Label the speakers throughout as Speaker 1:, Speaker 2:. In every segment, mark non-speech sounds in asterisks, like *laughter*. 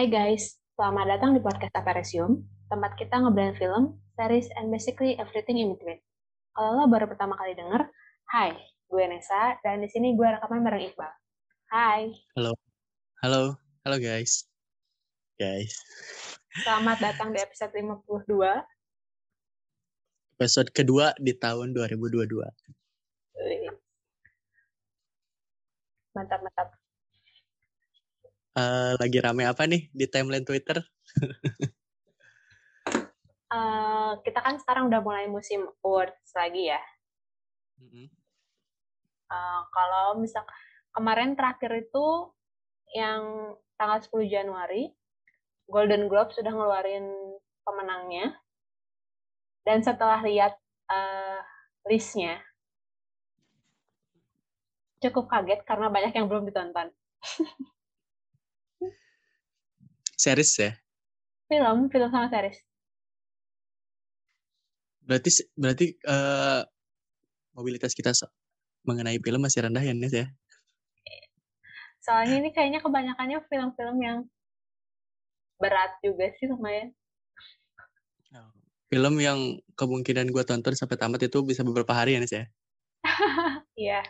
Speaker 1: Hai guys, selamat datang di podcast Aparesium, tempat kita ngeblend film, series, and basically everything in between. Kalau lo baru pertama kali denger, hai, gue Nesa, dan di sini gue rekaman bareng Iqbal. Hai.
Speaker 2: Halo. Halo. Halo guys. Guys.
Speaker 1: Selamat datang di episode 52.
Speaker 2: Episode kedua di tahun 2022.
Speaker 1: Mantap, mantap.
Speaker 2: Uh, lagi rame apa nih di timeline Twitter?
Speaker 1: uh, kita kan sekarang udah mulai musim awards lagi ya. Mm-hmm. Uh, kalau misal kemarin terakhir itu yang tanggal 10 Januari, Golden Globe sudah ngeluarin pemenangnya. Dan setelah lihat uh, listnya, cukup kaget karena banyak yang belum ditonton. *laughs*
Speaker 2: series ya?
Speaker 1: Film, film sama series.
Speaker 2: Berarti berarti uh, mobilitas kita mengenai film masih rendah ya, Nes ya?
Speaker 1: Soalnya ini kayaknya kebanyakannya film-film yang berat juga sih lumayan.
Speaker 2: Film yang kemungkinan gue tonton sampai tamat itu bisa beberapa hari ya, Nes ya? *laughs*
Speaker 1: Iya.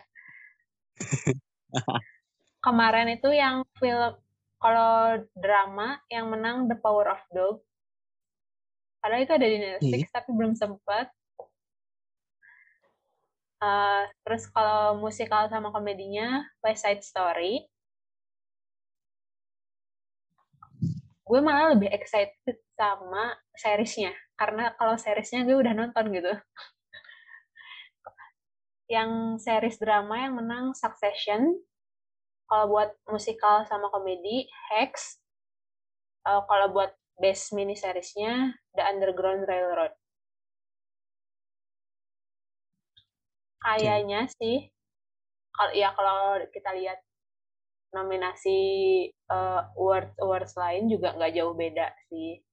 Speaker 1: Kemarin itu yang film kalau drama yang menang The Power of Dog. Padahal itu ada di Netflix hmm. tapi belum sempat. Uh, terus kalau musikal sama komedinya West Side Story. Gue malah lebih excited sama seriesnya karena kalau seriesnya gue udah nonton gitu. *laughs* yang series drama yang menang Succession, kalau buat musikal sama komedi Hex. Uh, kalau buat best mini seriesnya The Underground Railroad. Kayaknya okay. sih kalau ya kalau kita lihat nominasi uh, awards awards lain juga nggak jauh beda sih.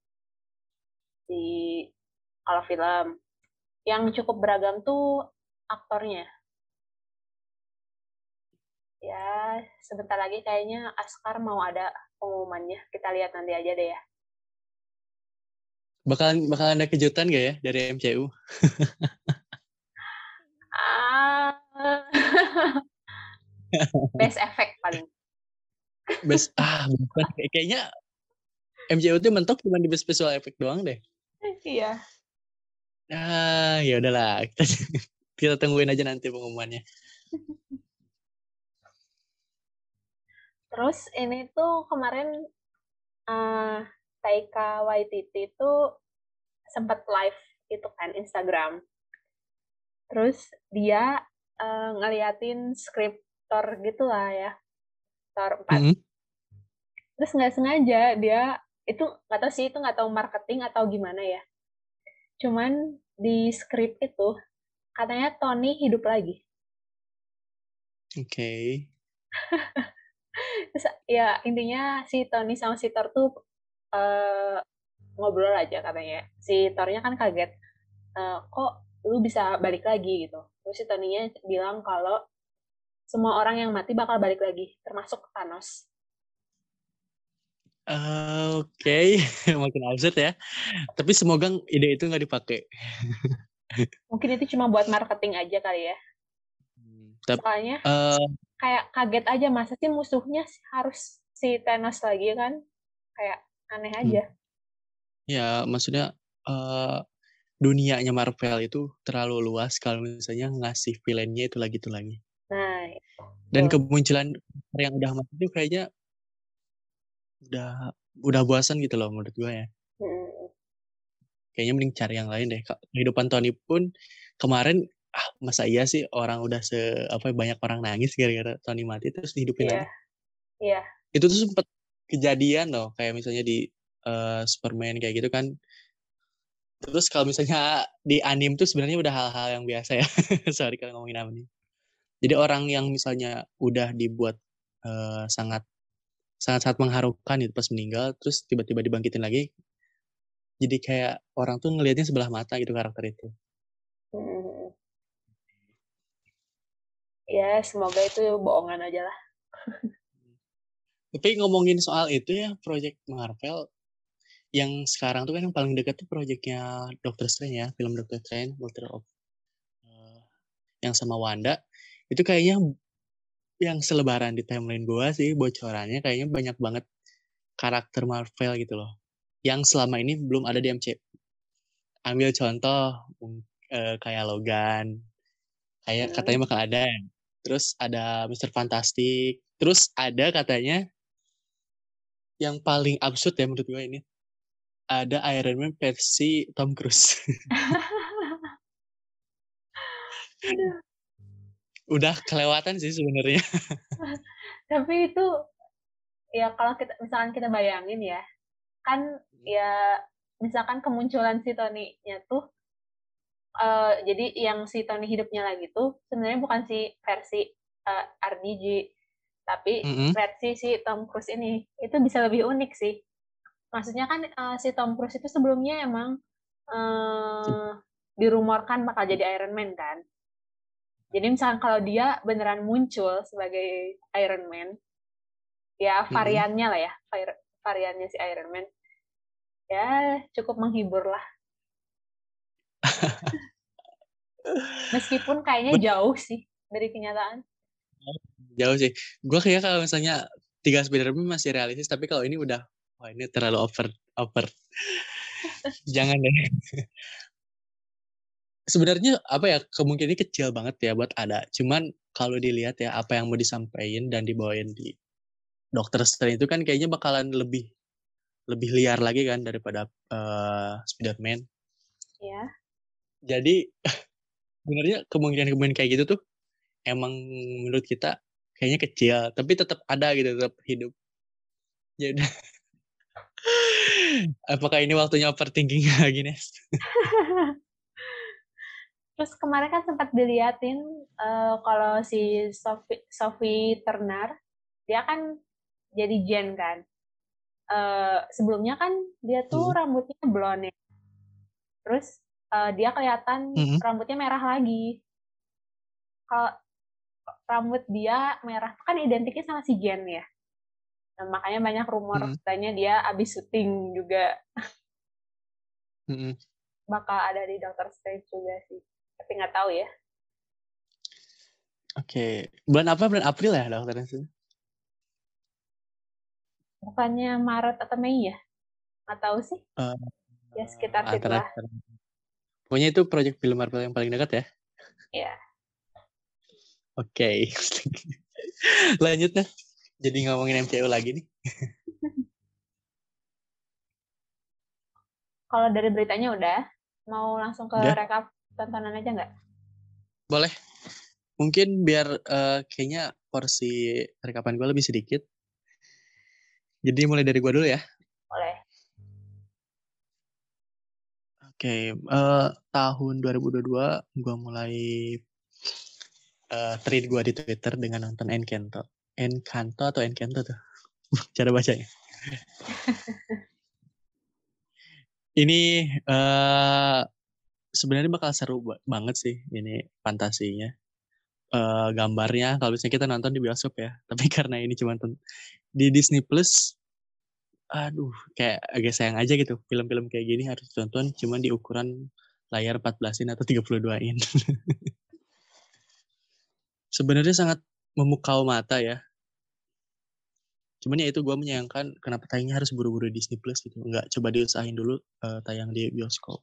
Speaker 1: Di kalau film. Yang cukup beragam tuh aktornya ya sebentar lagi kayaknya Askar mau ada pengumumannya. Kita lihat nanti aja deh ya.
Speaker 2: Bakalan bakal ada kejutan gak ya dari MCU?
Speaker 1: ah, *laughs* best effect paling.
Speaker 2: Best ah bukan kayaknya MCU tuh mentok cuma di best special effect doang deh.
Speaker 1: Iya.
Speaker 2: Ah, ya udahlah. Kita, *laughs* kita tungguin aja nanti pengumumannya. *laughs*
Speaker 1: Terus ini tuh kemarin uh, Taika Waititi itu sempat live itu kan Instagram. Terus dia uh, ngeliatin skriptor gitu lah ya. Thor 4. Mm -hmm. Terus nggak sengaja dia itu nggak tahu sih itu nggak tahu marketing atau gimana ya. Cuman di skrip itu katanya Tony hidup lagi.
Speaker 2: Oke. Okay. *laughs*
Speaker 1: Terus ya intinya si Tony sama si Thor tuh uh, ngobrol aja katanya. Si Thornya kan kaget, uh, kok lu bisa balik lagi gitu. Terus si Tony-nya bilang kalau semua orang yang mati bakal balik lagi, termasuk Thanos.
Speaker 2: Uh, Oke, okay. *laughs* makin absurd ya. Tapi semoga ide itu nggak dipakai. *laughs*
Speaker 1: Mungkin itu cuma buat marketing aja kali ya. Hmm, Soalnya uh, kayak kaget aja masa sih musuhnya harus si Thanos lagi kan kayak aneh hmm. aja.
Speaker 2: Ya maksudnya uh, dunianya Marvel itu terlalu luas kalau misalnya ngasih villainnya itu lagi itu lagi.
Speaker 1: Nah.
Speaker 2: Dan kemunculan yang udah mati itu kayaknya udah udah bosan gitu loh menurut gue ya. Hmm. Kayaknya mending cari yang lain deh. Kehidupan Tony pun kemarin ah masa iya sih orang udah se apa banyak orang nangis gara-gara Tony mati terus dihidupin yeah. lagi.
Speaker 1: Iya. Yeah.
Speaker 2: Itu tuh sempet kejadian loh kayak misalnya di uh, Superman kayak gitu kan. Terus kalau misalnya di anim tuh sebenarnya udah hal-hal yang biasa ya. *laughs* Sorry kalau ngomongin apa nih. Jadi orang yang misalnya udah dibuat uh, sangat sangat sangat mengharukan itu pas meninggal terus tiba-tiba dibangkitin lagi jadi kayak orang tuh ngelihatnya sebelah mata gitu karakter itu.
Speaker 1: Hmm ya semoga itu bohongan aja lah *laughs*
Speaker 2: Tapi ngomongin soal itu ya, Project Marvel, yang sekarang tuh kan yang paling dekat tuh proyeknya Doctor Strange ya, film Doctor Strange, Doctor of uh, yang sama Wanda. Itu kayaknya yang selebaran di timeline gua sih bocorannya kayaknya banyak banget karakter Marvel gitu loh. Yang selama ini belum ada di MCU. Ambil contoh uh, kayak Logan. Kayak hmm. katanya bakal ada. Terus ada Mister Fantastic. Terus ada katanya yang paling absurd ya menurut gue ini ada Iron Man versi Tom Cruise. *laughs* Udah kelewatan sih sebenarnya. *laughs*
Speaker 1: Tapi itu ya kalau kita misalkan kita bayangin ya, kan ya misalkan kemunculan si Tony-nya tuh uh, jadi yang si Tony hidupnya lagi tuh sebenarnya bukan si versi uh, eh, RDG tapi mm-hmm. versi si Tom Cruise ini itu bisa lebih unik sih maksudnya kan uh, si Tom Cruise itu sebelumnya emang uh, dirumorkan bakal jadi Iron Man kan jadi misalnya kalau dia beneran muncul sebagai Iron Man ya variannya mm-hmm. lah ya variannya si Iron Man ya cukup menghibur lah meskipun kayaknya jauh sih dari kenyataan.
Speaker 2: Jauh sih. Gue kayak kalau misalnya tiga Spiderman masih realistis tapi kalau ini udah wah ini terlalu over over. *laughs* Jangan deh. *laughs* Sebenarnya apa ya kemungkinan kecil banget ya buat ada. Cuman kalau dilihat ya apa yang mau disampaikan dan dibawain di Dokter Strange itu kan kayaknya bakalan lebih lebih liar lagi kan daripada uh, Spider-Man.
Speaker 1: Iya.
Speaker 2: Jadi *laughs* sebenarnya kemungkinan-kemungkinan kayak gitu tuh emang menurut kita kayaknya kecil tapi tetap ada gitu tetap hidup. Udah *laughs* apakah ini waktunya overthinking *laughs* lagi Nes? *laughs*
Speaker 1: Terus kemarin kan sempat diliatin uh, kalau si Sophie, Sophie Turner dia kan jadi Jen kan. Uh, sebelumnya kan dia tuh hmm. rambutnya blonde. Terus uh, dia kelihatan hmm. rambutnya merah lagi kalau rambut dia merah kan identiknya sama si Jen ya. Nah, makanya banyak rumor hmm. katanya dia abis syuting juga. Hmm. Bakal ada di Doctor Strange juga sih. Tapi nggak tahu ya.
Speaker 2: Oke. Okay. Bulan apa? Bulan April ya Doctor Strange?
Speaker 1: Bukannya Maret atau Mei ya? Nggak tahu sih. Uh, ya sekitar situ lah.
Speaker 2: Pokoknya itu proyek film Marvel yang paling dekat ya?
Speaker 1: Iya.
Speaker 2: Oke. Okay. *laughs* Lanjut nih. Jadi ngomongin MCU lagi nih. *laughs*
Speaker 1: Kalau dari beritanya udah, mau langsung ke udah. rekap tontonan aja nggak?
Speaker 2: Boleh. Mungkin biar uh, kayaknya porsi rekapan gue lebih sedikit. Jadi mulai dari gue dulu ya.
Speaker 1: Boleh.
Speaker 2: Oke, okay, uh, eh, tahun 2022 gue mulai uh, tweet gue di Twitter dengan nonton Encanto. Encanto atau Encanto tuh? *laughs* Cara bacanya. *laughs* ini uh, sebenarnya bakal seru banget sih ini fantasinya. Uh, gambarnya kalau misalnya kita nonton di bioskop ya. *laughs* Tapi karena ini cuma di Disney Plus aduh kayak agak sayang aja gitu film-film kayak gini harus ditonton cuma di ukuran layar 14 in atau 32 in *laughs* sebenarnya sangat memukau mata ya. Cuman ya itu gue menyayangkan kenapa tayangnya harus buru-buru Disney Plus gitu. Nggak coba diusahain dulu uh, tayang di bioskop.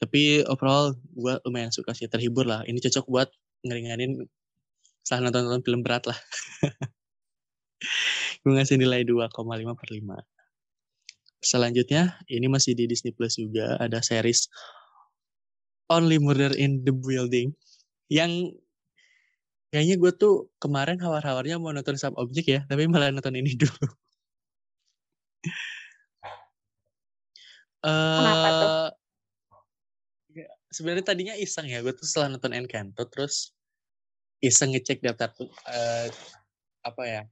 Speaker 2: Tapi overall gue lumayan suka sih, terhibur lah. Ini cocok buat ngeringanin setelah nonton-nonton film berat lah. *laughs* gue ngasih nilai 2,5 per 5. Selanjutnya, ini masih di Disney Plus juga. Ada series Only Murder in the Building yang kayaknya gue tuh kemarin hawar-hawarnya mau nonton sub objek ya, tapi malah nonton ini *laughs* dulu.
Speaker 1: Kenapa tuh? Uh,
Speaker 2: Sebenarnya tadinya iseng ya, gue tuh setelah nonton Encanto terus iseng ngecek daftar uh, apa ya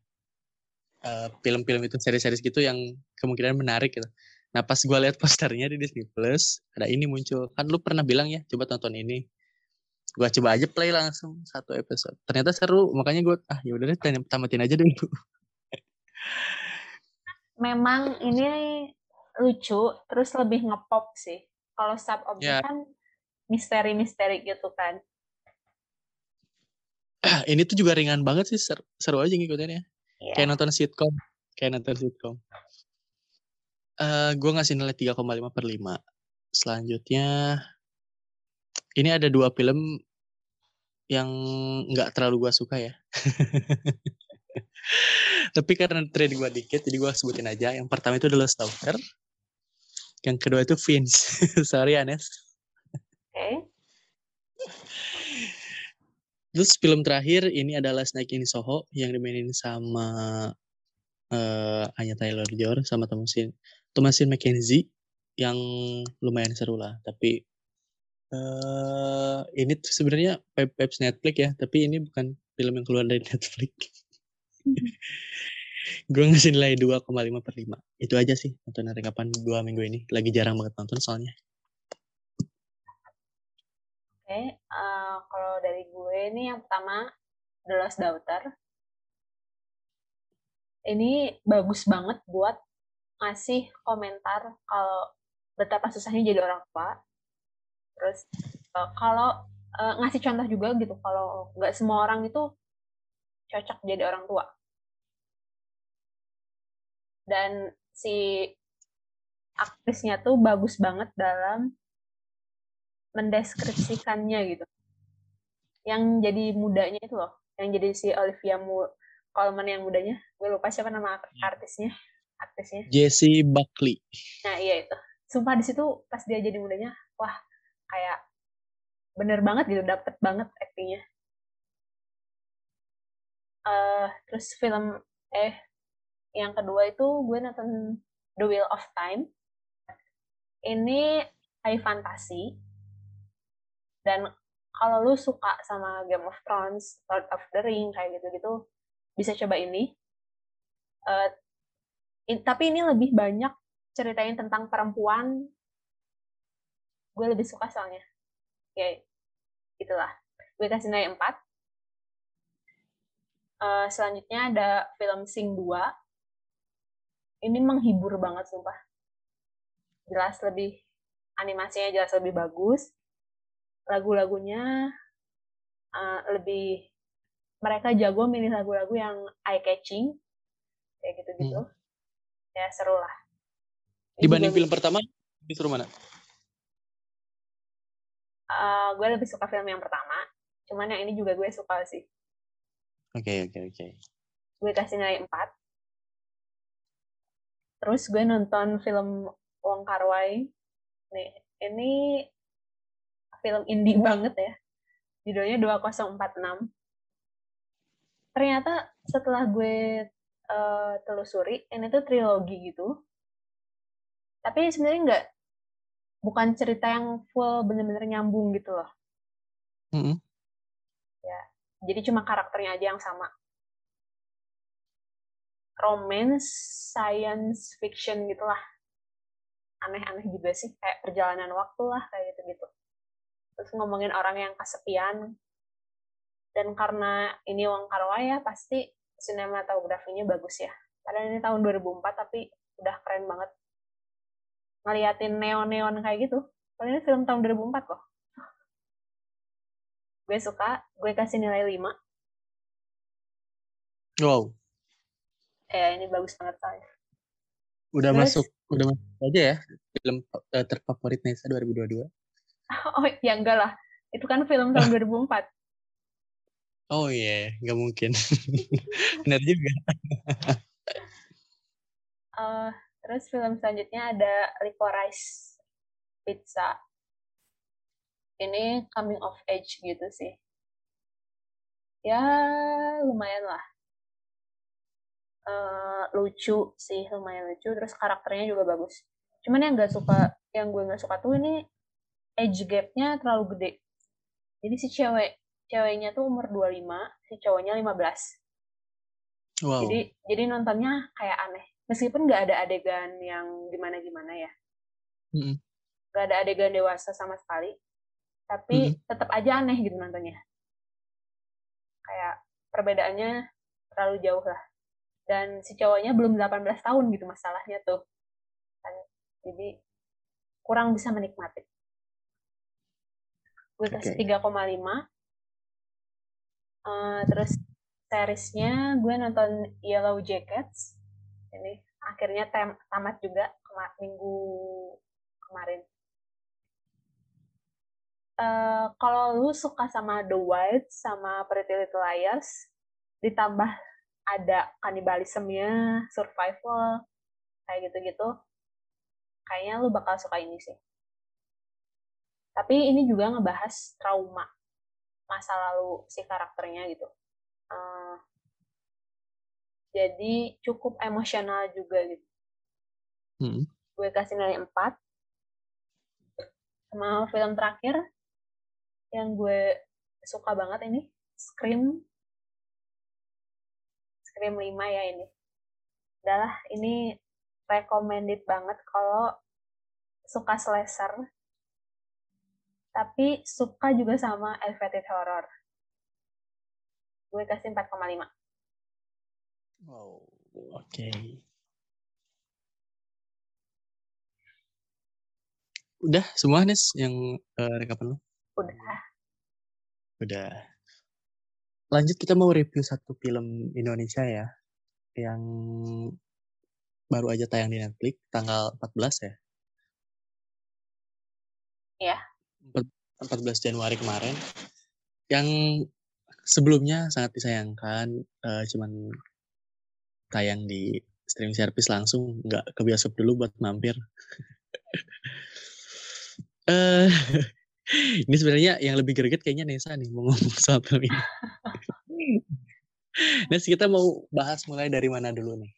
Speaker 2: film film-film itu seri-seri gitu yang kemungkinan menarik gitu. Nah pas gue lihat posternya di Disney Plus ada ini muncul kan lu pernah bilang ya coba tonton ini gue coba aja play langsung satu episode ternyata seru makanya gue ah yaudah deh tamatin aja dulu
Speaker 1: Memang ini lucu, terus lebih ngepop sih. Kalau sub object
Speaker 2: Ya.
Speaker 1: kan misteri-misteri gitu kan. *clears throat*
Speaker 2: ini tuh juga ringan banget sih, ser- seru aja ngikutinnya.
Speaker 1: Iya.
Speaker 2: Kayak nonton sitcom. Kayak nonton sitcom. Eh gue ngasih nilai 3,5 per 5. Selanjutnya, ini ada dua film yang nggak terlalu gue suka ya. *laughs* Tapi karena trade gue dikit, jadi gue sebutin aja. Yang pertama itu The Lost Daughter. Yang kedua itu Vince. *laughs* Sorry Anes.
Speaker 1: Oke.
Speaker 2: Terus film terakhir ini adalah Snake in Soho yang dimainin sama eh Anya Taylor Joy sama Thomasin Thomasin McKenzie yang lumayan seru lah. Tapi eh ini sebenarnya vibes Netflix ya, tapi ini bukan film yang keluar dari *laughs* Netflix. Gue ngasih nilai 2,5 per 5. Itu aja sih nonton rekapan dua minggu ini. Lagi jarang banget nonton soalnya.
Speaker 1: Oke, eh, kalau dari gue ini yang pertama The Lost Daughter. Ini bagus banget buat ngasih komentar kalau betapa susahnya jadi orang tua. Terus eh, kalau eh, ngasih contoh juga gitu kalau nggak semua orang itu cocok jadi orang tua. Dan si aktrisnya tuh bagus banget dalam mendeskripsikannya gitu. Yang jadi mudanya itu loh, yang jadi si Olivia Mu Colman yang mudanya, gue lupa siapa nama artisnya, artisnya.
Speaker 2: Jesse Buckley.
Speaker 1: Nah iya itu, sumpah di situ pas dia jadi mudanya, wah kayak bener banget gitu, dapet banget aktingnya. eh terus film eh yang kedua itu gue nonton The Wheel of Time. Ini high fantasy dan kalau lu suka sama Game of Thrones, Lord of the Ring kayak gitu-gitu, bisa coba ini. Eh, in- tapi ini lebih banyak ceritain tentang perempuan. Gue lebih suka soalnya. Ya, itulah. Gue kasih nilai 4. Eh, selanjutnya ada film Sing 2. Ini menghibur banget, sumpah. Jelas lebih, animasinya jelas lebih bagus. Lagu-lagunya eh, lebih, mereka jago milih lagu-lagu yang eye-catching. Kayak gitu-gitu. Ya, seru lah.
Speaker 2: Dibanding film pertama, lebih seru mana?
Speaker 1: Eh, gue lebih suka film yang pertama. Cuman yang ini juga gue suka sih.
Speaker 2: Oke, oke, oke.
Speaker 1: gue kasih nilai 4. Terus gue nonton film Wong Kar Wai. Nih, ini film indie *laughs* banget ya. Judulnya 2046. Ternyata setelah gue eh, telusuri, ini tuh trilogi gitu. Tapi sebenarnya nggak, bukan cerita yang full bener-bener nyambung gitu loh.
Speaker 2: Mm-mm.
Speaker 1: Jadi cuma karakternya aja yang sama. Romance, science fiction gitulah. Aneh-aneh juga sih, kayak perjalanan waktu lah, kayak gitu-gitu. Terus ngomongin orang yang kesepian. Dan karena ini Wong Kar Wai ya, pasti sinematografinya bagus ya. Padahal ini tahun 2004, tapi udah keren banget. Ngeliatin neon-neon kayak gitu. Padahal ini film tahun 2004 loh. Gue suka, gue kasih nilai 5.
Speaker 2: Wow,
Speaker 1: Eh, ini bagus banget soalnya.
Speaker 2: udah
Speaker 1: Terus?
Speaker 2: masuk, udah masuk aja ya film eh, terfavorit Nesa 2022. *laughs*
Speaker 1: Oh, ya enggak lah. Itu kan film tahun *laughs* 2004.
Speaker 2: Oh iya, nggak mungkin. *laughs* Benar juga.
Speaker 1: Eh, terus film selanjutnya ada Licorice Pizza. Ini coming of age gitu sih. Ya, lumayan lah. Eh, lucu sih, lumayan lucu. Terus karakternya juga bagus. Cuman yang nggak suka, yang gue nggak suka tuh ini age gap-nya terlalu gede. Jadi si cewek, ceweknya tuh umur 25, si cowoknya 15.
Speaker 2: Wow.
Speaker 1: Jadi jadi nontonnya kayak aneh. Meskipun nggak ada adegan yang gimana-gimana ya. Nggak ada adegan dewasa sama sekali. Tapi
Speaker 2: Mm-mm.
Speaker 1: tetap aja aneh gitu nontonnya. Kayak perbedaannya terlalu jauh lah. dan si cowoknya belum 18 tahun gitu masalahnya tuh jadi kurang bisa menikmati gue kasih
Speaker 2: Oke.
Speaker 1: 3,5 Eh, terus seriesnya gue nonton Yellow Jackets. Ini akhirnya tem- tamat juga kema- minggu kemarin. Eh, kalau lu suka sama The White sama Pretty Little Liars ditambah ada kanibalismenya survival kayak gitu-gitu kayaknya lu bakal suka ini sih tapi ini juga ngebahas trauma masa lalu si karakternya gitu. Eh, jadi cukup emosional juga gitu.
Speaker 2: Hmm.
Speaker 1: gue kasih nilai 4 sama film terakhir yang gue suka banget ini Scream. Scream 5 ya ini. Adalah ini recommended banget kalau suka slasher tapi suka juga sama elevated horror gue kasih 4,5
Speaker 2: Wow, oke. Udah semua nih yang eh, rekapan lo?
Speaker 1: udah
Speaker 2: Udah. Lanjut kita mau review satu film Indonesia ya, yang baru aja tayang di Netflix tanggal 14 ya. 14 Januari kemarin. Yang sebelumnya sangat disayangkan, eh, cuman tayang di streaming service langsung, nggak ke dulu buat mampir. *laughs* eh *laughs* ini sebenarnya yang lebih greget kayaknya Nesa nih mau ngomong soal film ini. *laughs* Nes kita mau bahas mulai dari mana dulu nih?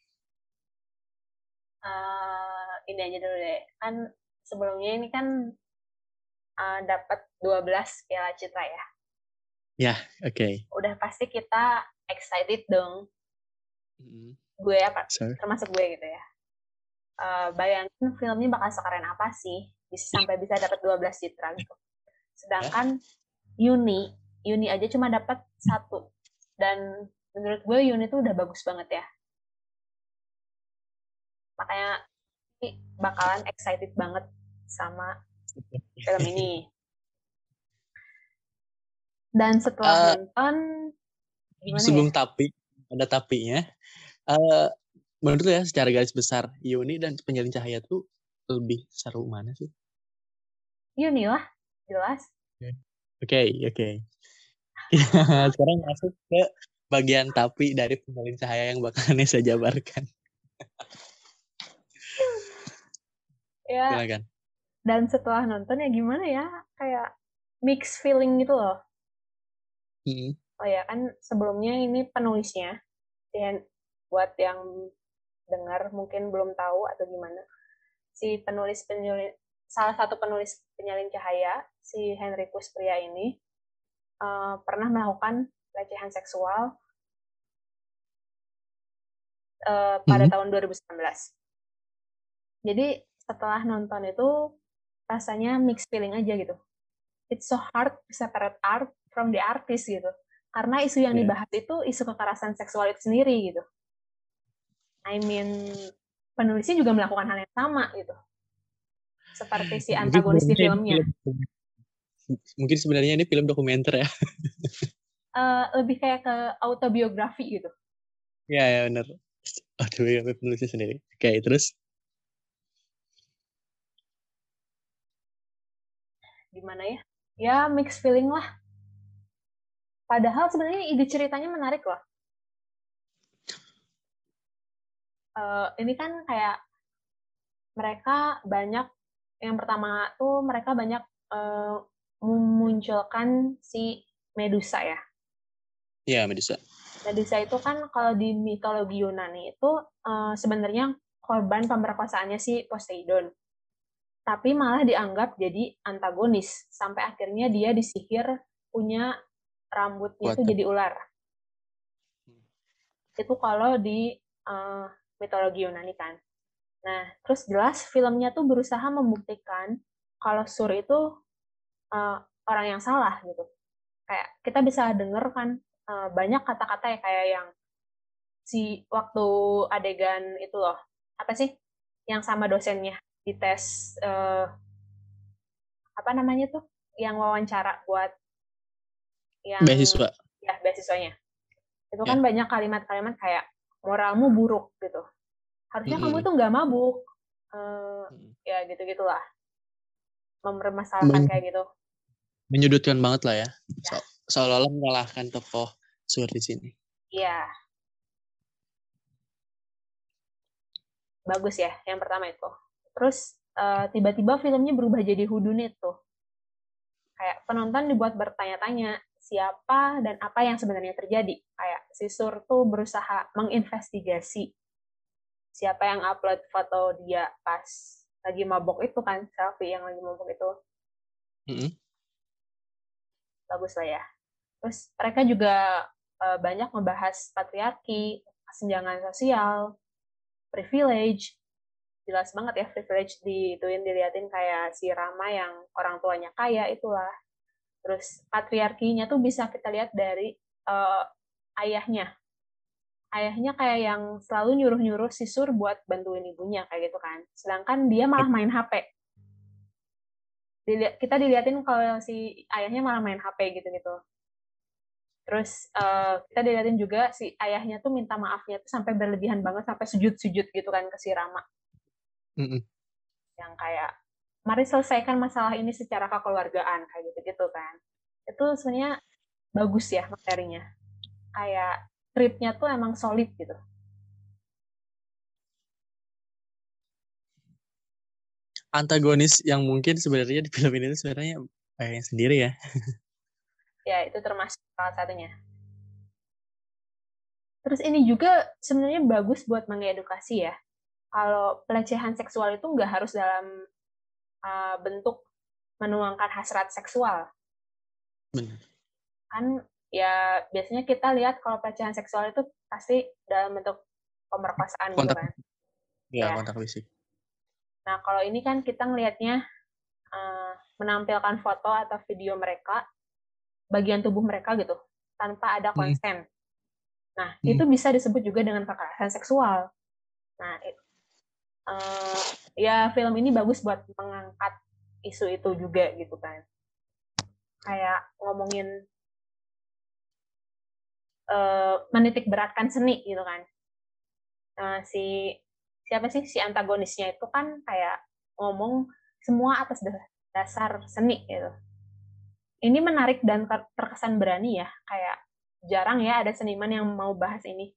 Speaker 1: Eh, ini aja dulu deh kan sebelumnya ini kan eh, dapat 12 piala citra ya.
Speaker 2: Oke.
Speaker 1: udah pasti kita excited dong.
Speaker 2: Mm,
Speaker 1: gue apa
Speaker 2: So,
Speaker 1: termasuk gue gitu ya. Eh, bayangin filmnya bakal sekeren apa sih bisa sampai bisa dapat 12 citra gitu. Sedangkan Yuni Yuni aja cuma dapat satu. Dan menurut gue Yuni tuh udah bagus banget ya. Makanya bakalan excited banget sama film ini dan setelah
Speaker 2: Eh,
Speaker 1: nonton
Speaker 2: sebelum
Speaker 1: ya
Speaker 2: tapi ada tapinya, eh menurut ya secara garis besar Yuni dan Penyalin Cahaya tuh lebih seru mana sih?
Speaker 1: Yuni lah jelas
Speaker 2: Oke, oke. *laughs* Sekarang masuk ke bagian tapi dari Penyalin Cahaya yang bakal Nesa jabarkan. *laughs*
Speaker 1: ya
Speaker 2: Silakan.
Speaker 1: Dan setelah nonton ya gimana ya kayak mix feeling gitu loh.
Speaker 2: Mm,
Speaker 1: oh ya kan sebelumnya ini penulisnya dan buat yang dengar mungkin belum tahu atau gimana si penulis penulis salah satu penulis penyalin cahaya si Henrikus pria ini eh, pernah melakukan pelecehan seksual eh, pada
Speaker 2: Mhm.
Speaker 1: tahun 2019 jadi setelah nonton itu rasanya mix feeling aja gitu it's so hard to separate art from the artist gitu karena isu yang
Speaker 2: Yeah.
Speaker 1: dibahas itu isu kekerasan seksual itu sendiri gitu I mean penulisnya juga melakukan hal yang sama gitu seperti si
Speaker 2: Mungkin
Speaker 1: antagonis di filmnya
Speaker 2: Mungkin sebenarnya ini film dokumenter ya. *laughs*
Speaker 1: Eh, lebih kayak ke autobiografi gitu
Speaker 2: Iya, ya benar. Aduh, ya, penulisnya sendiri. Oke, terus?
Speaker 1: Gimana ya ya mix feeling lah padahal sebenarnya ide ceritanya menarik loh Eh, ini kan kayak mereka banyak yang pertama tuh mereka banyak eh, memunculkan si Medusa ya
Speaker 2: Iya, Medusa.
Speaker 1: Medusa itu kan kalau di mitologi Yunani itu eh, sebenarnya korban pemerkosaannya si Poseidon. Tapi malah dianggap jadi antagonis sampai akhirnya dia disihir punya rambutnya itu jadi ular. Itu kalau di eh, mitologi Yunani kan. Nah, terus jelas filmnya tuh berusaha membuktikan kalau Sur itu eh, orang yang salah gitu. Kayak kita bisa denger kan eh, banyak kata-kata ya kayak yang si waktu adegan itu loh apa sih yang sama dosennya di tes uh, apa namanya tuh yang wawancara buat
Speaker 2: yang beasiswa.
Speaker 1: Ya beasiswanya. Itu kan ya. banyak kalimat-kalimat kayak moralmu buruk gitu. Harusnya mm -hmm. kamu tuh nggak mabuk. Uh, ya gitu gitulah mempermasalahkan kayak gitu.
Speaker 2: menyudutkan banget lah ya, ya. So, seolah-olah mengalahkan tokoh Sur di sini.
Speaker 1: Iya. Bagus ya yang pertama itu terus uh, tiba-tiba filmnya berubah jadi hudunit tuh. Kayak penonton dibuat bertanya-tanya siapa dan apa yang sebenarnya terjadi? Kayak si Sur tuh berusaha menginvestigasi siapa yang upload foto dia pas lagi mabok itu kan selfie yang lagi mabok itu. Mm-hmm. bagus lah ya. Terus mereka juga uh, banyak membahas patriarki kesenjangan sosial privilege jelas banget ya privilege di ituin diliatin kayak si Rama yang orang tuanya kaya itulah. Terus patriarkinya tuh bisa kita lihat dari uh, ayahnya. Ayahnya kayak yang selalu nyuruh-nyuruh si Sur buat bantuin ibunya kayak gitu kan. Sedangkan dia malah main HP Dilihat, kita diliatin kalau si ayahnya malah main HP gitu-gitu Terus uh, kita dilihatin juga si ayahnya tuh minta maafnya tuh sampai berlebihan banget sampai sujud-sujud gitu kan ke si Rama. Mm -mm. Yang kayak mari selesaikan masalah ini secara kekeluargaan kayak gitu-gitu kan. Itu sebenarnya bagus ya materinya. Kayak tripnya tuh emang solid gitu.
Speaker 2: Antagonis yang mungkin sebenarnya di film ini sebenarnya kayak sendiri ya.
Speaker 1: ya itu termasuk salah satunya. Terus ini juga sebenarnya bagus buat mengedukasi ya. Kalau pelecehan seksual itu nggak harus dalam uh, bentuk menuangkan hasrat seksual.
Speaker 2: Benar.
Speaker 1: Kan ya biasanya kita lihat kalau pelecehan seksual itu pasti dalam bentuk pemerkosaan gitu
Speaker 2: kontak, gitu kan. Ya, ya, kontak fisik.
Speaker 1: Nah, kalau ini kan kita ngelihatnya uh, menampilkan foto atau video mereka bagian tubuh mereka gitu tanpa ada hmm. konsen. Hmm. Nah, hmm. itu bisa disebut juga dengan kekerasan seksual. Nah, uh, ya film ini bagus buat mengangkat isu itu juga gitu kan. Kayak ngomongin uh, menitik beratkan seni gitu kan. Uh, si siapa sih si antagonisnya itu kan kayak ngomong semua atas dasar seni gitu ini menarik dan terkesan berani ya kayak jarang ya ada seniman yang mau bahas ini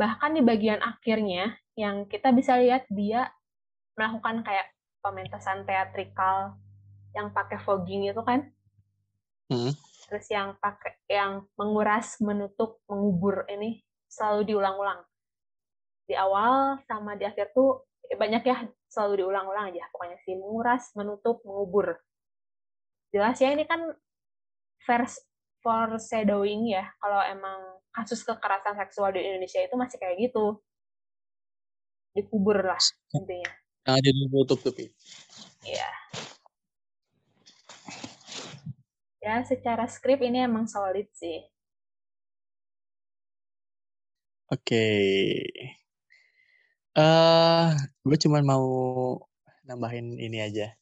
Speaker 1: bahkan di bagian akhirnya yang kita bisa lihat dia melakukan kayak pementasan teatrikal yang pakai fogging itu kan? Hmm. terus yang pakai yang menguras menutup mengubur ini selalu diulang-ulang. Di awal sama di akhir tuh banyak ya selalu diulang-ulang aja. Pokoknya sih menguras menutup mengubur. Jelas ya ini kan first foreshadowing ya kalau emang kasus kekerasan seksual di Indonesia itu masih kayak gitu. Dikubur lah intinya.
Speaker 2: Yang ada ditutup tapi
Speaker 1: iya. Ya secara skrip ini emang solid sih.
Speaker 2: Oke. Okay. uh, gue cuma mau nambahin ini aja.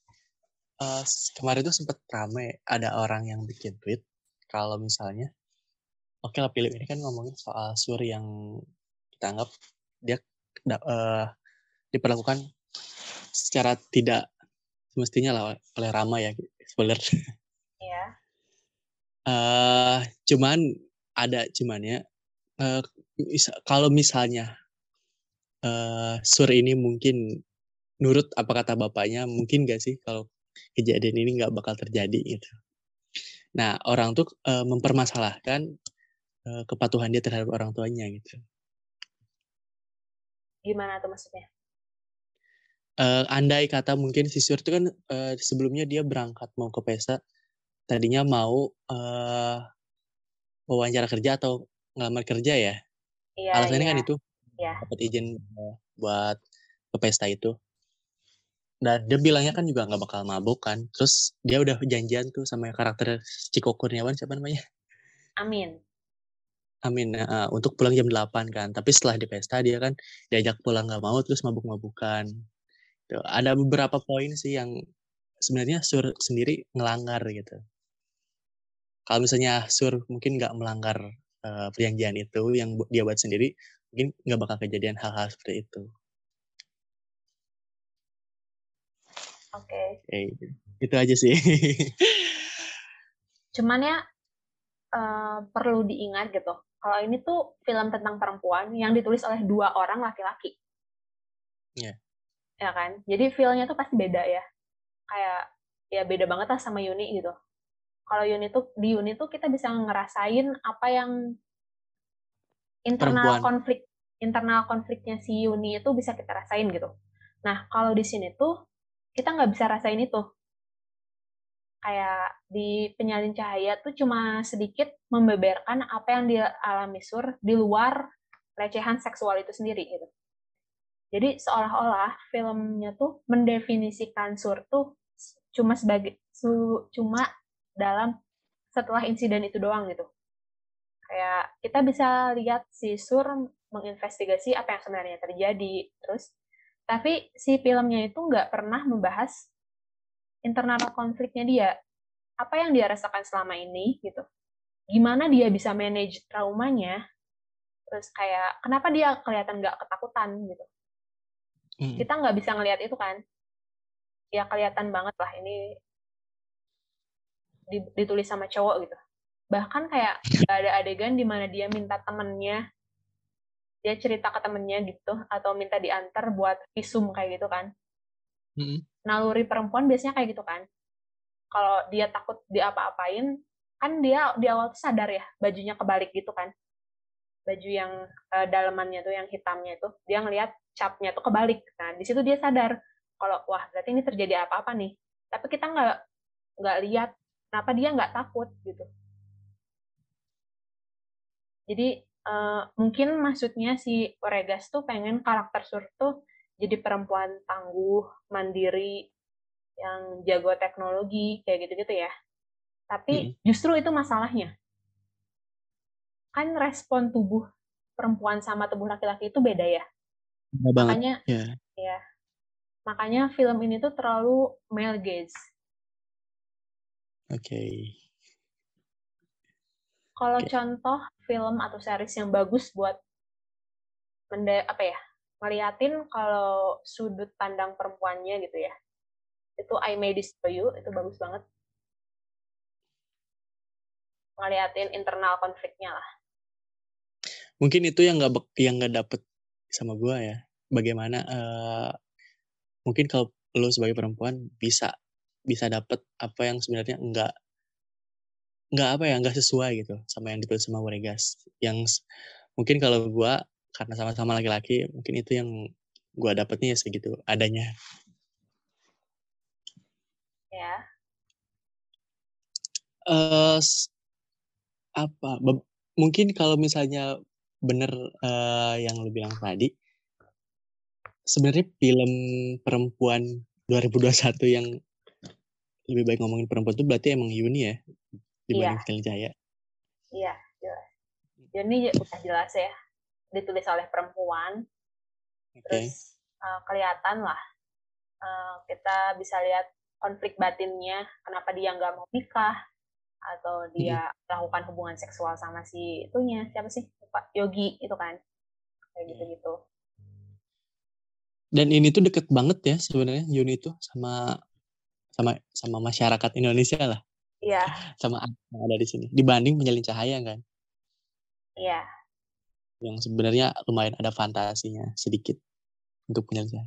Speaker 2: Uh, kemarin tuh sempet rame ada orang yang bikin tweet kalau misalnya oke okay lah film ini kan ngomongin soal Suri yang kita anggap dia uh, diperlakukan secara tidak semestinya lah oleh Rama ya spoiler.
Speaker 1: Iya.
Speaker 2: uh, cuman ada cumannya uh, mis kalau misalnya uh, Sur ini mungkin nurut apa kata bapaknya mungkin gak sih kalau kejadian ini nggak bakal terjadi gitu. Nah orang tuh e, mempermasalahkan e, kepatuhan dia terhadap orang tuanya gitu.
Speaker 1: Gimana tuh maksudnya?
Speaker 2: E, andai kata mungkin si Sur itu kan e, sebelumnya dia berangkat mau ke pesta, tadinya mau e, wawancara kerja atau ngelamar kerja ya.
Speaker 1: Iya,
Speaker 2: Alasannya
Speaker 1: iya.
Speaker 2: kan itu
Speaker 1: iya.
Speaker 2: dapat izin buat ke pesta itu dan dia bilangnya kan juga nggak bakal mabuk kan terus dia udah janjian tuh sama karakter Ciko Kurniawan siapa namanya
Speaker 1: Amin
Speaker 2: Amin uh, untuk pulang jam 8 kan. Tapi setelah di pesta dia kan diajak pulang nggak mau terus mabuk-mabukan. Tuh, ada beberapa poin sih yang sebenarnya Sur sendiri ngelanggar gitu. Kalau misalnya Sur mungkin nggak melanggar uh, perjanjian itu yang dia buat sendiri, mungkin nggak bakal kejadian hal-hal seperti itu.
Speaker 1: Oke.
Speaker 2: Okay. Okay, itu aja sih. *laughs*
Speaker 1: Cuman ya uh, perlu diingat gitu kalau ini tuh film tentang perempuan yang ditulis oleh dua orang laki-laki.
Speaker 2: Iya. Yeah.
Speaker 1: Ya kan? Jadi feel-nya tuh pasti beda ya. Kayak ya beda banget lah sama Yuni gitu. Kalau Yuni tuh di Yuni tuh kita bisa ngerasain apa yang internal perempuan. konflik internal konfliknya si Yuni itu bisa kita rasain gitu. Nah, kalau di sini tuh kita nggak bisa rasain itu kayak di penyalin cahaya tuh cuma sedikit membeberkan apa yang dia alami Sur di luar recehan seksual itu sendiri gitu. Jadi seolah-olah filmnya tuh mendefinisikan Sur tuh cuma sebagai su, cuma dalam setelah insiden itu doang gitu. Kayak kita bisa lihat si Sur menginvestigasi apa yang sebenarnya terjadi, terus tapi si filmnya itu nggak pernah membahas internal konfliknya dia. Apa yang dia rasakan selama ini gitu. Gimana dia bisa manage traumanya terus kayak kenapa dia kelihatan nggak ketakutan gitu. Hmm. kita nggak bisa ngelihat itu kan. Ya kelihatan banget lah ini ditulis sama cowok gitu. Bahkan kayak gak ada adegan di mana dia minta temennya dia cerita ke temennya gitu atau minta diantar buat visum kayak gitu kan. Hmm naluri perempuan biasanya kayak gitu kan. Kalau dia takut diapa-apain kan dia di awal tuh sadar ya bajunya kebalik gitu kan. Baju yang uh, dalemannya tuh yang hitamnya itu dia ngelihat capnya tuh kebalik. Nah di situ dia sadar kalau wah berarti ini terjadi apa-apa nih. Tapi kita nggak nggak lihat kenapa dia nggak takut gitu. Jadi uh, mungkin maksudnya si Oregas tuh pengen karakter Sur tuh jadi perempuan tangguh, mandiri, yang jago teknologi, kayak gitu-gitu ya. Tapi hmm. justru itu masalahnya. Kan respon tubuh perempuan sama tubuh laki-laki itu beda ya.
Speaker 2: Beda
Speaker 1: makanya, yeah. ya. Makanya film ini tuh terlalu male gaze.
Speaker 2: Oke. Okay.
Speaker 1: Kalau okay. contoh film atau series yang bagus buat mende apa ya ngeliatin kalau sudut pandang perempuannya gitu ya itu I Made This For You itu bagus banget. Ngeliatin internal konfliknya lah.
Speaker 2: Mungkin itu yang nggak yang nggak dapet sama gue ya. Bagaimana uh, mungkin kalau lo sebagai perempuan bisa bisa dapet apa yang sebenarnya enggak nggak apa ya nggak sesuai gitu sama yang ditulis sama Weregas yang mungkin kalau gue karena sama-sama laki-laki mungkin itu yang gue dapetnya ya segitu adanya.
Speaker 1: Ya.
Speaker 2: Uh, apa mungkin kalau misalnya bener uh, yang lu bilang tadi sebenarnya film perempuan 2021 yang lebih baik ngomongin perempuan itu berarti emang Yuni ya dibanding iya. Jaya.
Speaker 1: Iya, jelas. Yuni udah jelas ya ditulis oleh perempuan okay. terus uh, kelihatan lah uh, kita bisa lihat konflik batinnya kenapa dia nggak mau nikah atau dia hmm. melakukan hubungan seksual sama si itunya siapa sih Pak Yogi itu kan kayak gitu gitu
Speaker 2: dan ini tuh deket banget ya sebenarnya Yuni itu sama sama sama masyarakat Indonesia lah
Speaker 1: iya
Speaker 2: sama yang ada di sini dibanding penyalin cahaya kan
Speaker 1: iya
Speaker 2: yang sebenarnya lumayan ada fantasinya sedikit untuk penyelesaian.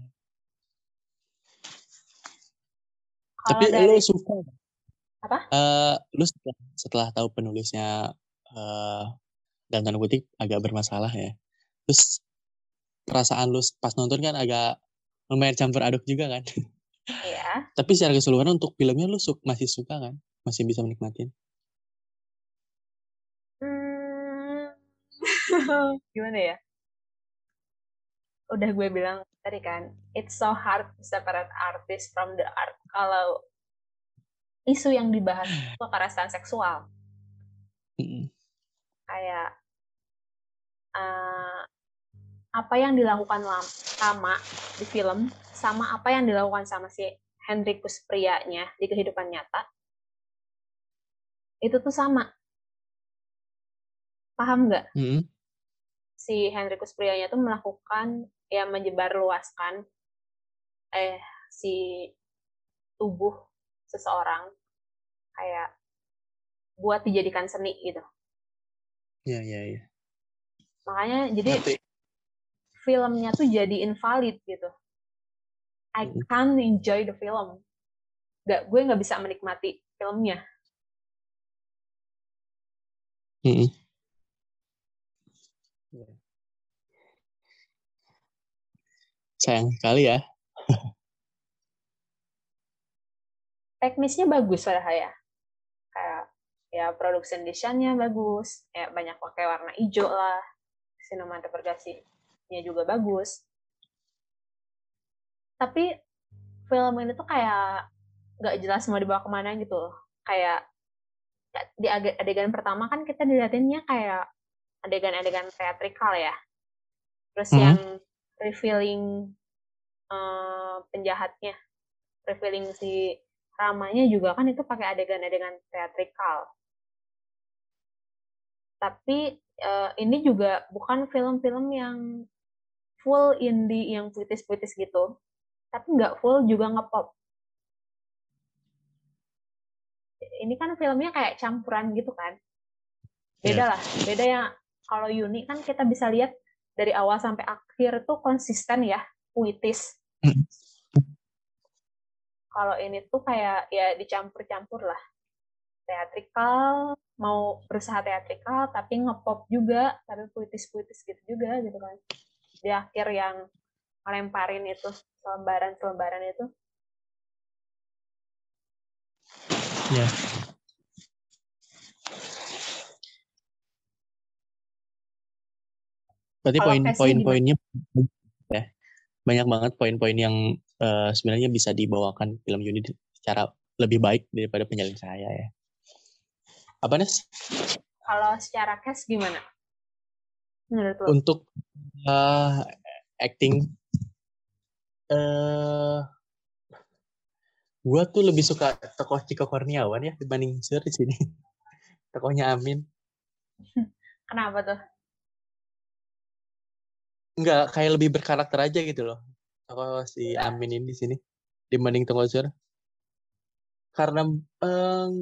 Speaker 2: Tapi dari... lu suka
Speaker 1: apa?
Speaker 2: Uh, lu setelah, setelah tahu penulisnya uh, dan tanda kutip agak bermasalah ya. Terus perasaan lu pas nonton kan agak lumayan campur aduk juga kan?
Speaker 1: Iya. *laughs*
Speaker 2: Tapi secara keseluruhan untuk filmnya lu su masih suka kan? Masih bisa menikmatin? *laughs*
Speaker 1: gimana ya? Udah gue bilang tadi kan it's so hard to separate artist from the art. Kalau isu yang dibahas itu *sighs* kekerasan seksual. Kayak uh, apa yang dilakukan lama di film sama apa yang dilakukan sama si Hendrikus prianya di kehidupan nyata itu tuh sama paham nggak mm -hmm. si Hendrikus prianya tuh melakukan ya menyebar luaskan eh si tubuh seseorang kayak buat dijadikan seni gitu.
Speaker 2: Iya, iya, iya.
Speaker 1: Makanya jadi Nanti. filmnya tuh jadi invalid gitu. I can't enjoy the film. Gak, gue nggak bisa menikmati filmnya.
Speaker 2: Mm -hmm. Sayang sekali ya.
Speaker 1: Teknisnya bagus padahal ya. Kayak ya production desainnya bagus, ya banyak pakai warna hijau lah, sinematografinya juga bagus. Tapi film ini tuh kayak nggak jelas mau dibawa ke mana gitu. Kayak di adegan pertama kan kita dilihatinnya kayak adegan-adegan teatrikal ya. Terus hmm. yang revealing uh, penjahatnya, revealing si ramanya juga kan itu pakai adegan-adegan teatrikal tapi uh, ini juga bukan film-film yang full indie yang puitis-puitis gitu tapi nggak full juga ngepop ini kan filmnya kayak campuran gitu kan. Beda yeah. lah beda yang kalau Yuni kan kita bisa lihat dari awal sampai akhir tuh konsisten ya puitis. Hmm. kalau ini tuh kayak ya dicampur-campur lah. Teatrikal mau berusaha teatrikal tapi ngepop juga tapi puitis-puitis gitu juga gitu kan. Di akhir yang melemparin itu selembaran-selembaran itu
Speaker 2: ya berarti poin-poin-poinnya ya banyak banget poin-poin yang uh, sebenarnya bisa dibawakan film unit secara lebih baik daripada penyalin saya ya apa Nes?
Speaker 1: Kalau secara cash gimana?
Speaker 2: Menurut lo? Untuk uh, acting, uh, gue tuh lebih suka tokoh Ciko Kurniawan ya dibanding Sur di sini. *laughs* Tokohnya Amin. *laughs*
Speaker 1: Kenapa tuh?
Speaker 2: Enggak, kayak lebih berkarakter aja gitu loh. Tokoh si. Amin ini di sini dibanding tokoh Sur. Karena um,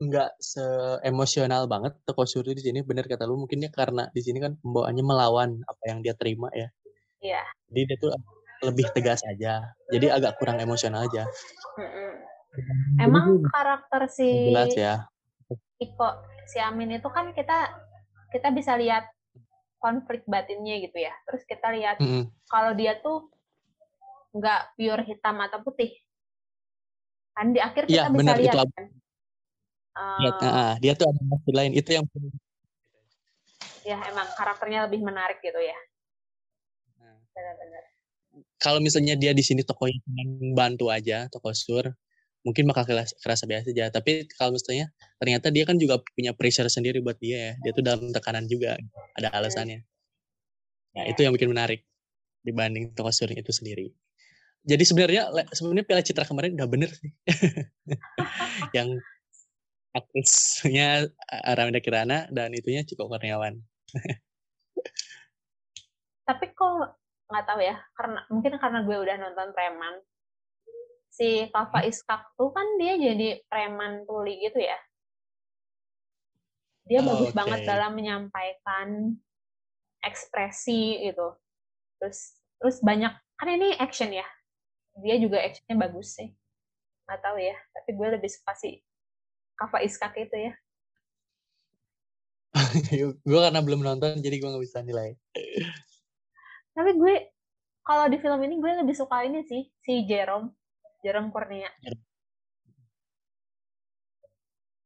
Speaker 2: nggak seemosional banget toko suri di sini bener kata lu mungkin ya karena di sini kan pembawaannya melawan apa yang dia terima ya
Speaker 1: iya
Speaker 2: jadi dia tuh lebih tegas aja. Jadi agak kurang emosional aja.
Speaker 1: Emang karakter si
Speaker 2: jelas ya.
Speaker 1: Iko si Amin itu kan kita kita bisa lihat konflik batinnya gitu ya. Terus kita lihat mm -hmm. kalau dia tuh nggak pure hitam atau putih. Kan di akhir kita ya, bisa bener, lihat itu, kan?
Speaker 2: dia, uh, dia tuh ada maksud lain. Itu yang
Speaker 1: ya emang karakternya lebih menarik gitu ya. Nah. benar-benar
Speaker 2: kalau misalnya dia di sini tokohnya bantu aja tokoh sur mungkin bakal kerasa biasa aja. Tapi kalau misalnya ternyata dia kan juga punya pressure sendiri buat dia ya. Dia tuh dalam tekanan juga ada alasannya. Nah itu yang bikin menarik dibanding tokoh sur itu sendiri. Jadi sebenarnya sebenarnya Piala Citra kemarin udah bener sih. *laughs* Yang aktrisnya Aramida Kirana dan itunya Ciko Kurniawan. *laughs*
Speaker 1: Tapi kok nggak tahu ya, karena mungkin karena gue udah nonton Preman. Si Kava hmm. Iskak tuh kan dia jadi preman tuli gitu ya. Dia oh, bagus okay. banget dalam menyampaikan ekspresi gitu. Terus terus banyak kan ini action ya. Dia juga actionnya bagus sih. Nggak tahu ya, tapi gue lebih suka sih Kava Iskak itu ya. *laughs*
Speaker 2: gue karena belum nonton jadi gue nggak bisa nilai.
Speaker 1: Tapi gue kalau di film ini gue lebih suka ini sih si Jerome, Jerome Kurnia.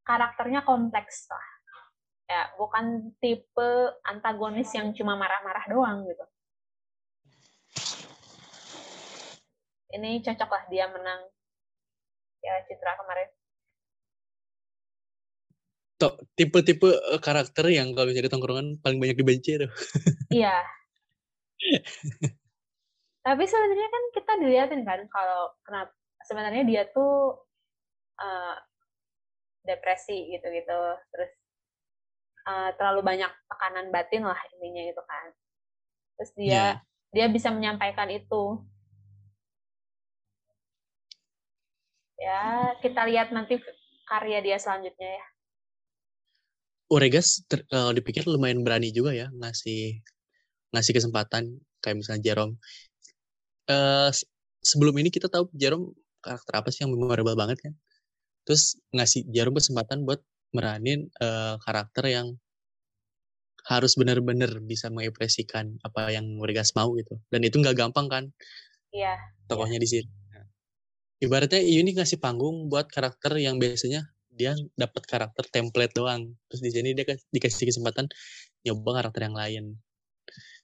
Speaker 1: Karakternya kompleks lah. Ya, bukan tipe antagonis yang cuma marah-marah doang gitu. Ini cocok lah dia menang ya Citra kemarin.
Speaker 2: Tipe-tipe eh, karakter yang kalau misalnya di tongkrongan paling banyak dibenci tuh.
Speaker 1: Iya. *laughs* Tapi sebenarnya kan kita dilihatin kan kalau kenapa sebenarnya dia tuh uh, depresi gitu-gitu, terus uh, terlalu banyak tekanan batin lah intinya gitu kan. Terus dia yeah. dia bisa menyampaikan itu. Ya, kita lihat nanti karya dia selanjutnya ya.
Speaker 2: Oregas kalau dipikir lumayan berani juga ya ngasih ngasih kesempatan kayak misalnya Jerome. Uh, sebelum ini kita tahu Jerome karakter apa sih yang memorable banget kan? Terus ngasih Jerome kesempatan buat meranin uh, karakter yang harus benar-benar bisa mengekspresikan apa yang Oregas mau gitu. Dan itu nggak gampang kan?
Speaker 1: Iya.
Speaker 2: Tokohnya iya. di sini. Ibaratnya ini ngasih panggung buat karakter yang biasanya dia dapat karakter template doang terus di sini dia dikasih kesempatan nyoba karakter yang lain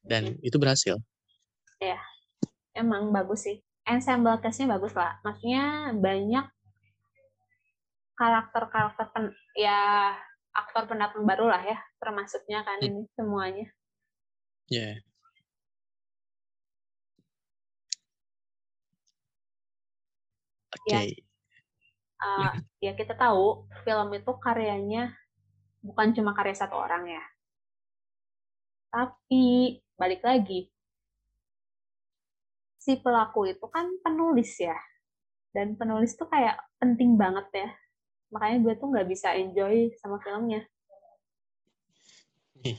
Speaker 2: dan itu berhasil
Speaker 1: ya emang bagus sih ensemble castnya bagus lah maksudnya banyak karakter-karakter pen, ya aktor pendatang baru lah ya termasuknya kan hmm. ini semuanya
Speaker 2: ya yeah. Oke. Okay. Ya,
Speaker 1: uh, ya kita tahu film itu karyanya bukan cuma karya satu orang ya. Tapi balik lagi, si pelaku itu kan penulis ya. Dan penulis tuh kayak penting banget ya. Makanya gue tuh nggak bisa enjoy sama filmnya. *laughs*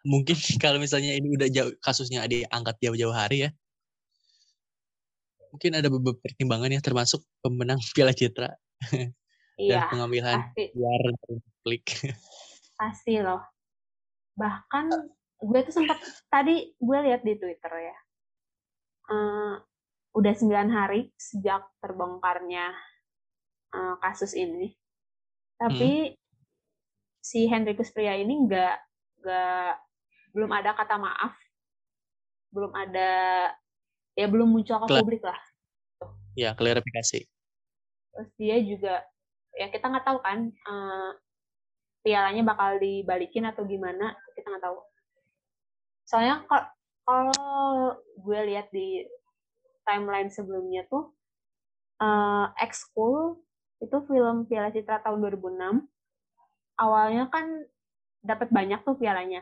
Speaker 2: Mungkin kalau misalnya ini udah jauh kasusnya diangkat jauh-jauh hari ya, mungkin ada beberapa pertimbangan ya termasuk pemenang *laughs* Piala Citra *laughs*
Speaker 1: iya,
Speaker 2: dan pengambilan luar klik *laughs*
Speaker 1: pasti loh bahkan gue tuh sempat tadi gue lihat di Twitter ya uh, udah 9 hari sejak terbongkarnya uh, kasus ini tapi hmm. si Hendrikus Pria ini nggak nggak belum ada kata maaf belum ada ya belum muncul ke publik lah.
Speaker 2: Ya, klarifikasi.
Speaker 1: Terus dia juga ya kita nggak tahu kan uh, pialanya bakal dibalikin atau gimana kita nggak tahu. Soalnya kalau gue lihat di timeline sebelumnya tuh uh, Ex School itu film Piala Citra tahun 2006 awalnya kan dapat banyak tuh pialanya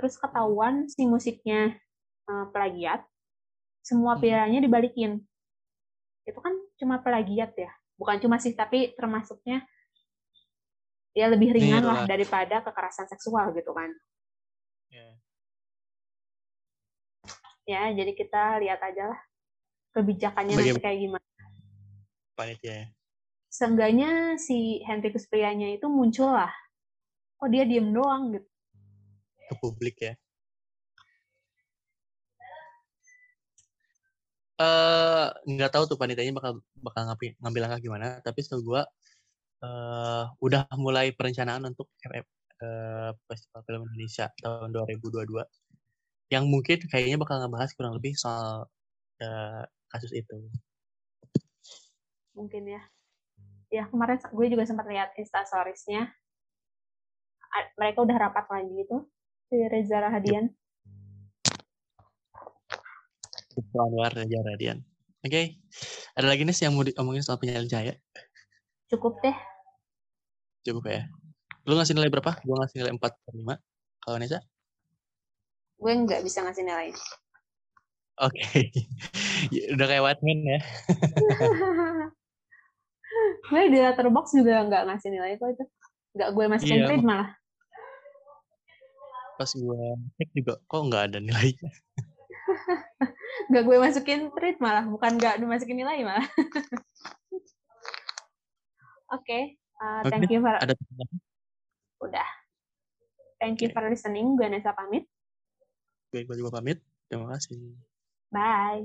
Speaker 1: terus ketahuan si musiknya uh, plagiat semua hmm. pialanya dibalikin. Itu kan cuma plagiat ya. Bukan cuma sih, tapi termasuknya ya lebih ringan lah daripada kekerasan seksual gitu kan. Yeah. Ya, jadi kita lihat aja lah kebijakannya Bagaimana? nanti kayak gimana.
Speaker 2: Panitia ya.
Speaker 1: Seenggaknya si Hendrikus Prianya itu muncul lah. Oh dia diem doang gitu.
Speaker 2: Ke publik ya. Eh, nggak tahu tuh panitianya bakal bakal ngambil, ngambil langkah gimana tapi setahu gue uh, udah mulai perencanaan untuk FF, uh, Festival Film Indonesia tahun 2022 yang mungkin kayaknya bakal ngebahas kurang lebih soal uh, kasus itu.
Speaker 1: Mungkin ya. Ya kemarin gue juga sempat lihat instastoriesnya. Mereka udah rapat lagi itu si Reza Rahadian.
Speaker 2: Anwar Raja Radian. Oke, okay. ada lagi nih yang mau diomongin soal penyalin cahaya?
Speaker 1: Cukup deh.
Speaker 2: Cukup ya. Lu ngasih nilai berapa? Gue ngasih nilai 4 per 5. Kalau Nesa?
Speaker 1: Gue nggak bisa ngasih nilai.
Speaker 2: Oke. Okay. *laughs* Udah kayak Watman ya. *laughs*
Speaker 1: gue di letterbox juga nggak ngasih nilai kok itu. Nggak gue masukin iya, malah.
Speaker 2: Pas gue cek juga, kok nggak ada nilainya.
Speaker 1: Gak gue masukin treat malah bukan gak dimasukin nilai malah. *laughs* Oke okay. uh, thank you for ada udah. Thank you for listening gue Nesa pamit
Speaker 2: gue juga pamit. Terima kasih.
Speaker 1: Bye